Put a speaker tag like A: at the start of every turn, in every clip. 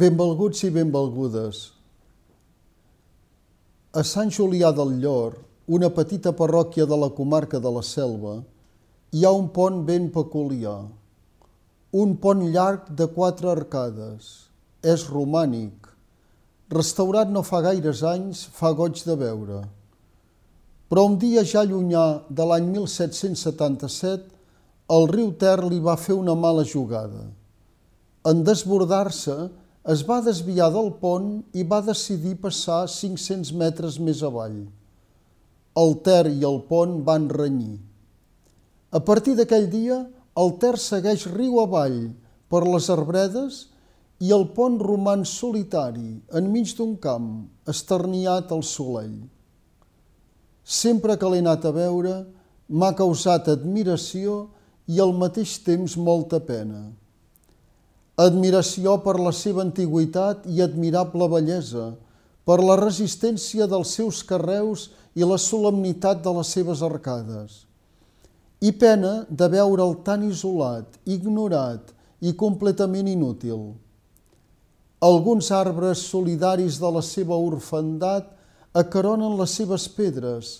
A: Benvolguts i benvolgudes. A Sant Julià del Llor, una petita parròquia de la comarca de la Selva, hi ha un pont ben peculiar. Un pont llarg de quatre arcades. És romànic. Restaurat no fa gaires anys, fa goig de veure. Però un dia ja llunyà de l'any 1777, el riu Ter li va fer una mala jugada. En desbordar-se, es va desviar del pont i va decidir passar 500 metres més avall. El Ter i el pont van renyir. A partir d'aquell dia, el Ter segueix riu avall per les arbredes i el pont roman solitari enmig d'un camp, esterniat al soleil. Sempre que l'he anat a veure, m'ha causat admiració i al mateix temps molta pena admiració per la seva antiguitat i admirable bellesa, per la resistència dels seus carreus i la solemnitat de les seves arcades. I pena de veure'l tan isolat, ignorat i completament inútil. Alguns arbres solidaris de la seva orfandat acaronen les seves pedres,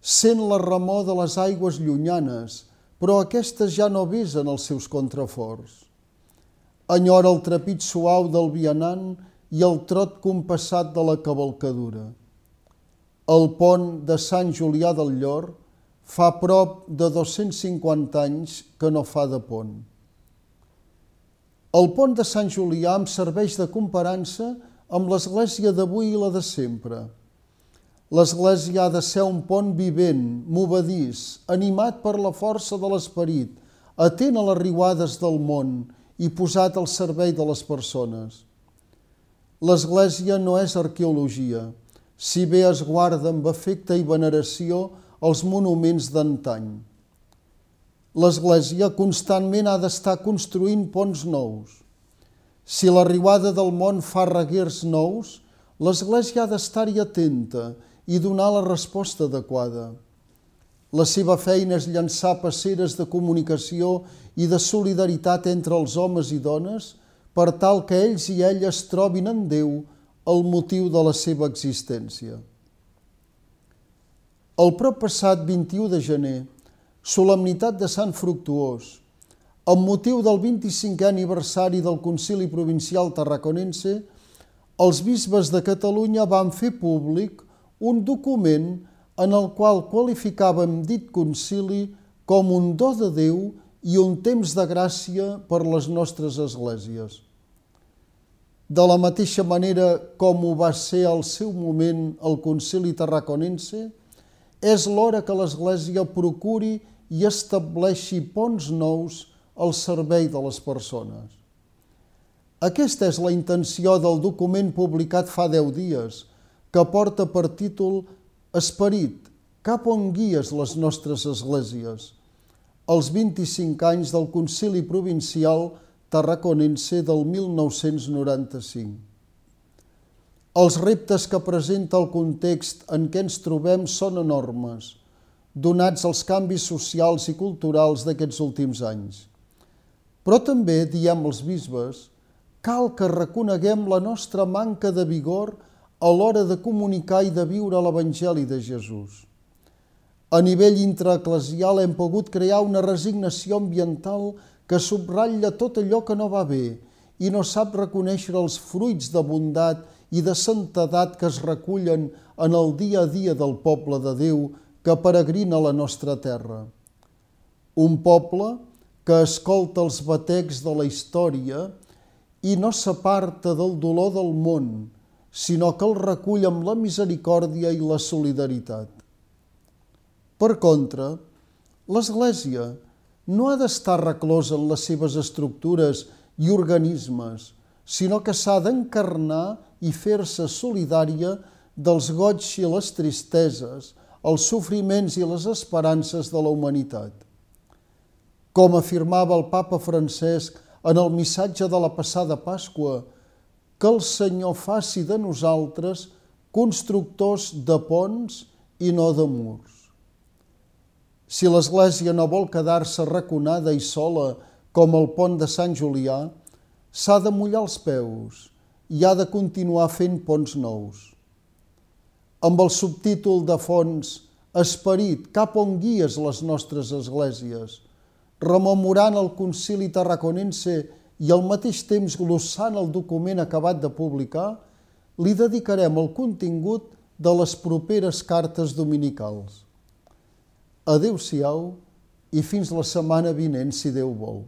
A: sent la remor de les aigües llunyanes, però aquestes ja no besen els seus contraforts enyora el trepit suau del vianant i el trot compassat de la cavalcadura. El pont de Sant Julià del Llor fa prop de 250 anys que no fa de pont. El pont de Sant Julià em serveix de comparança amb l'església d'avui i la de sempre. L'església ha de ser un pont vivent, movedís, animat per la força de l'esperit, atent a les riuades del món i posat al servei de les persones. L'Església no és arqueologia, si bé es guarda amb afecte i veneració els monuments d'antany. L'Església constantment ha d'estar construint ponts nous. Si la riuada del món fa reguers nous, l'Església ha d'estar-hi atenta i donar la resposta adequada. La seva feina és llançar passeres de comunicació i de solidaritat entre els homes i dones per tal que ells i elles trobin en Déu el motiu de la seva existència. El prop passat 21 de gener, solemnitat de Sant Fructuós, amb motiu del 25è aniversari del Concili Provincial Tarraconense, els bisbes de Catalunya van fer públic un document en el qual qualificàvem dit concili com un do de Déu i un temps de gràcia per les nostres esglésies. De la mateixa manera com ho va ser al seu moment el concili tarraconense, és l'hora que l'Església procuri i estableixi ponts nous al servei de les persones. Aquesta és la intenció del document publicat fa deu dies, que porta per títol Esperit, cap on guies les nostres esglésies? Els 25 anys del Concili Provincial Tarraconense del 1995. Els reptes que presenta el context en què ens trobem són enormes, donats els canvis socials i culturals d'aquests últims anys. Però també, diem els bisbes, cal que reconeguem la nostra manca de vigor a l'hora de comunicar i de viure l'Evangeli de Jesús. A nivell intraeclesial hem pogut crear una resignació ambiental que subratlla tot allò que no va bé i no sap reconèixer els fruits de bondat i de santedat que es recullen en el dia a dia del poble de Déu que peregrina la nostra terra. Un poble que escolta els batecs de la història i no s'aparta del dolor del món, sinó que el recull amb la misericòrdia i la solidaritat. Per contra, l'Església no ha d'estar reclosa en les seves estructures i organismes, sinó que s'ha d'encarnar i fer-se solidària dels goig i les tristeses, els sofriments i les esperances de la humanitat. Com afirmava el papa Francesc en el missatge de la passada Pasqua, que el Senyor faci de nosaltres constructors de ponts i no de murs. Si l'Església no vol quedar-se raconada i sola com el pont de Sant Julià, s'ha de mullar els peus i ha de continuar fent ponts nous. Amb el subtítol de fons Esperit, cap on guies les nostres esglésies, rememorant el concili tarraconense i al mateix temps glossant el document acabat de publicar, li dedicarem el contingut de les properes cartes dominicals. Adéu-siau i fins la setmana vinent, si Déu vol.